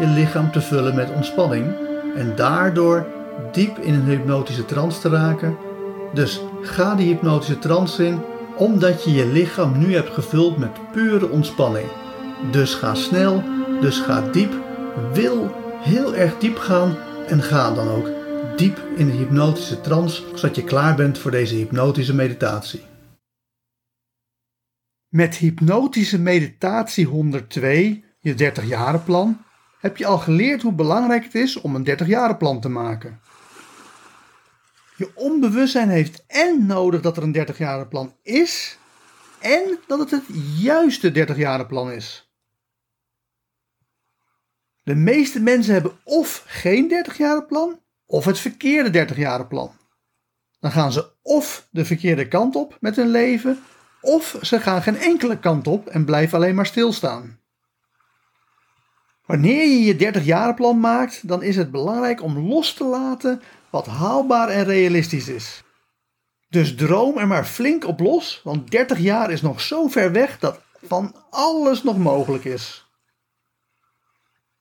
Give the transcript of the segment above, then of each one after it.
je lichaam te vullen met ontspanning. En daardoor diep in een hypnotische trance te raken. Dus ga die hypnotische trance in, omdat je je lichaam nu hebt gevuld met pure ontspanning. Dus ga snel, dus ga diep. Wil heel erg diep gaan en ga dan ook diep in de hypnotische trance, zodat je klaar bent voor deze hypnotische meditatie. Met hypnotische meditatie 102, je 30 jaren plan, heb je al geleerd hoe belangrijk het is om een 30 jaren plan te maken. Je onbewustzijn heeft en nodig dat er een 30 jaren plan is en dat het het juiste 30 jaren plan is. De meeste mensen hebben of geen 30 jaren plan of het verkeerde 30 jaren plan. Dan gaan ze of de verkeerde kant op met hun leven of ze gaan geen enkele kant op en blijven alleen maar stilstaan. Wanneer je je 30 jaren plan maakt, dan is het belangrijk om los te laten wat haalbaar en realistisch is. Dus droom er maar flink op los, want 30 jaar is nog zo ver weg dat van alles nog mogelijk is.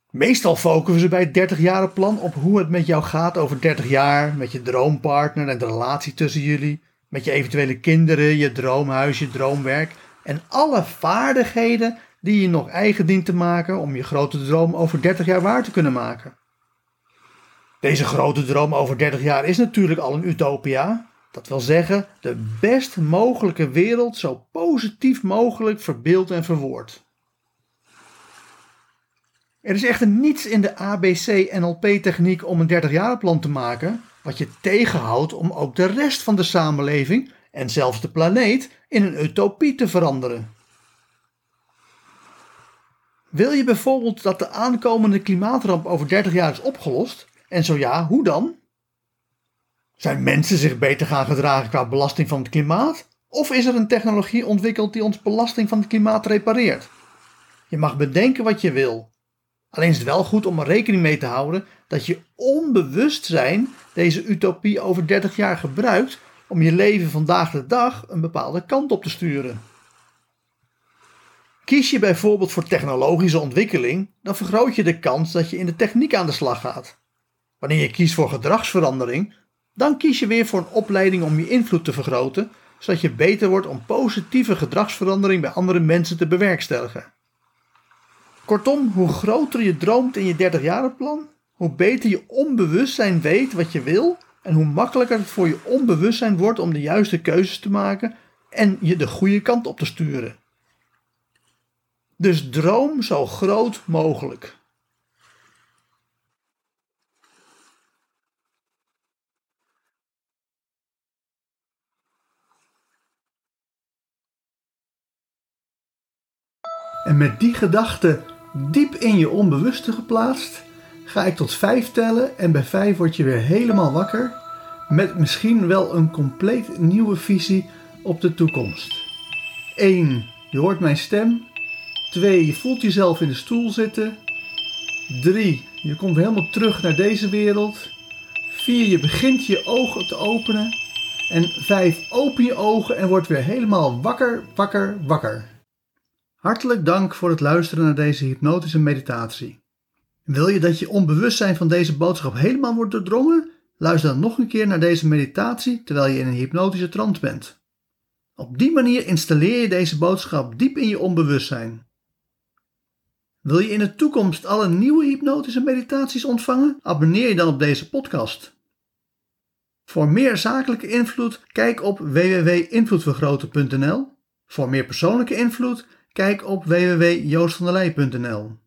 Meestal focussen ze bij het 30 jaren plan op hoe het met jou gaat over 30 jaar, met je droompartner en de relatie tussen jullie, met je eventuele kinderen, je droomhuis, je droomwerk en alle vaardigheden die je nog eigen dient te maken om je grote droom over 30 jaar waar te kunnen maken. Deze grote droom over 30 jaar is natuurlijk al een utopia. Dat wil zeggen, de best mogelijke wereld zo positief mogelijk verbeeld en verwoord. Er is echter niets in de ABC-NLP-techniek om een 30 plan te maken wat je tegenhoudt om ook de rest van de samenleving en zelfs de planeet in een utopie te veranderen. Wil je bijvoorbeeld dat de aankomende klimaatramp over 30 jaar is opgelost? En zo ja, hoe dan? Zijn mensen zich beter gaan gedragen qua belasting van het klimaat? Of is er een technologie ontwikkeld die ons belasting van het klimaat repareert? Je mag bedenken wat je wil. Alleen is het wel goed om er rekening mee te houden dat je onbewust zijn deze utopie over 30 jaar gebruikt om je leven vandaag de dag een bepaalde kant op te sturen. Kies je bijvoorbeeld voor technologische ontwikkeling, dan vergroot je de kans dat je in de techniek aan de slag gaat. Wanneer je kiest voor gedragsverandering, dan kies je weer voor een opleiding om je invloed te vergroten, zodat je beter wordt om positieve gedragsverandering bij andere mensen te bewerkstelligen. Kortom, hoe groter je droomt in je 30-jarenplan, hoe beter je onbewustzijn weet wat je wil en hoe makkelijker het voor je onbewustzijn wordt om de juiste keuzes te maken en je de goede kant op te sturen. Dus droom zo groot mogelijk. En met die gedachte diep in je onbewuste geplaatst, ga ik tot vijf tellen en bij vijf word je weer helemaal wakker met misschien wel een compleet nieuwe visie op de toekomst. 1. Je hoort mijn stem. 2. Je voelt jezelf in de stoel zitten. 3. Je komt helemaal terug naar deze wereld. 4. Je begint je ogen te openen. En 5. Open je ogen en word weer helemaal wakker, wakker, wakker. Hartelijk dank voor het luisteren naar deze hypnotische meditatie. Wil je dat je onbewustzijn van deze boodschap helemaal wordt doordrongen? Luister dan nog een keer naar deze meditatie terwijl je in een hypnotische trance bent. Op die manier installeer je deze boodschap diep in je onbewustzijn. Wil je in de toekomst alle nieuwe hypnotische meditaties ontvangen? Abonneer je dan op deze podcast. Voor meer zakelijke invloed, kijk op www.invloedvergroten.nl. Voor meer persoonlijke invloed, kijk op www.joostvandelij.nl.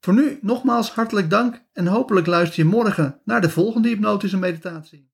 Voor nu nogmaals hartelijk dank en hopelijk luister je morgen naar de volgende hypnotische meditatie.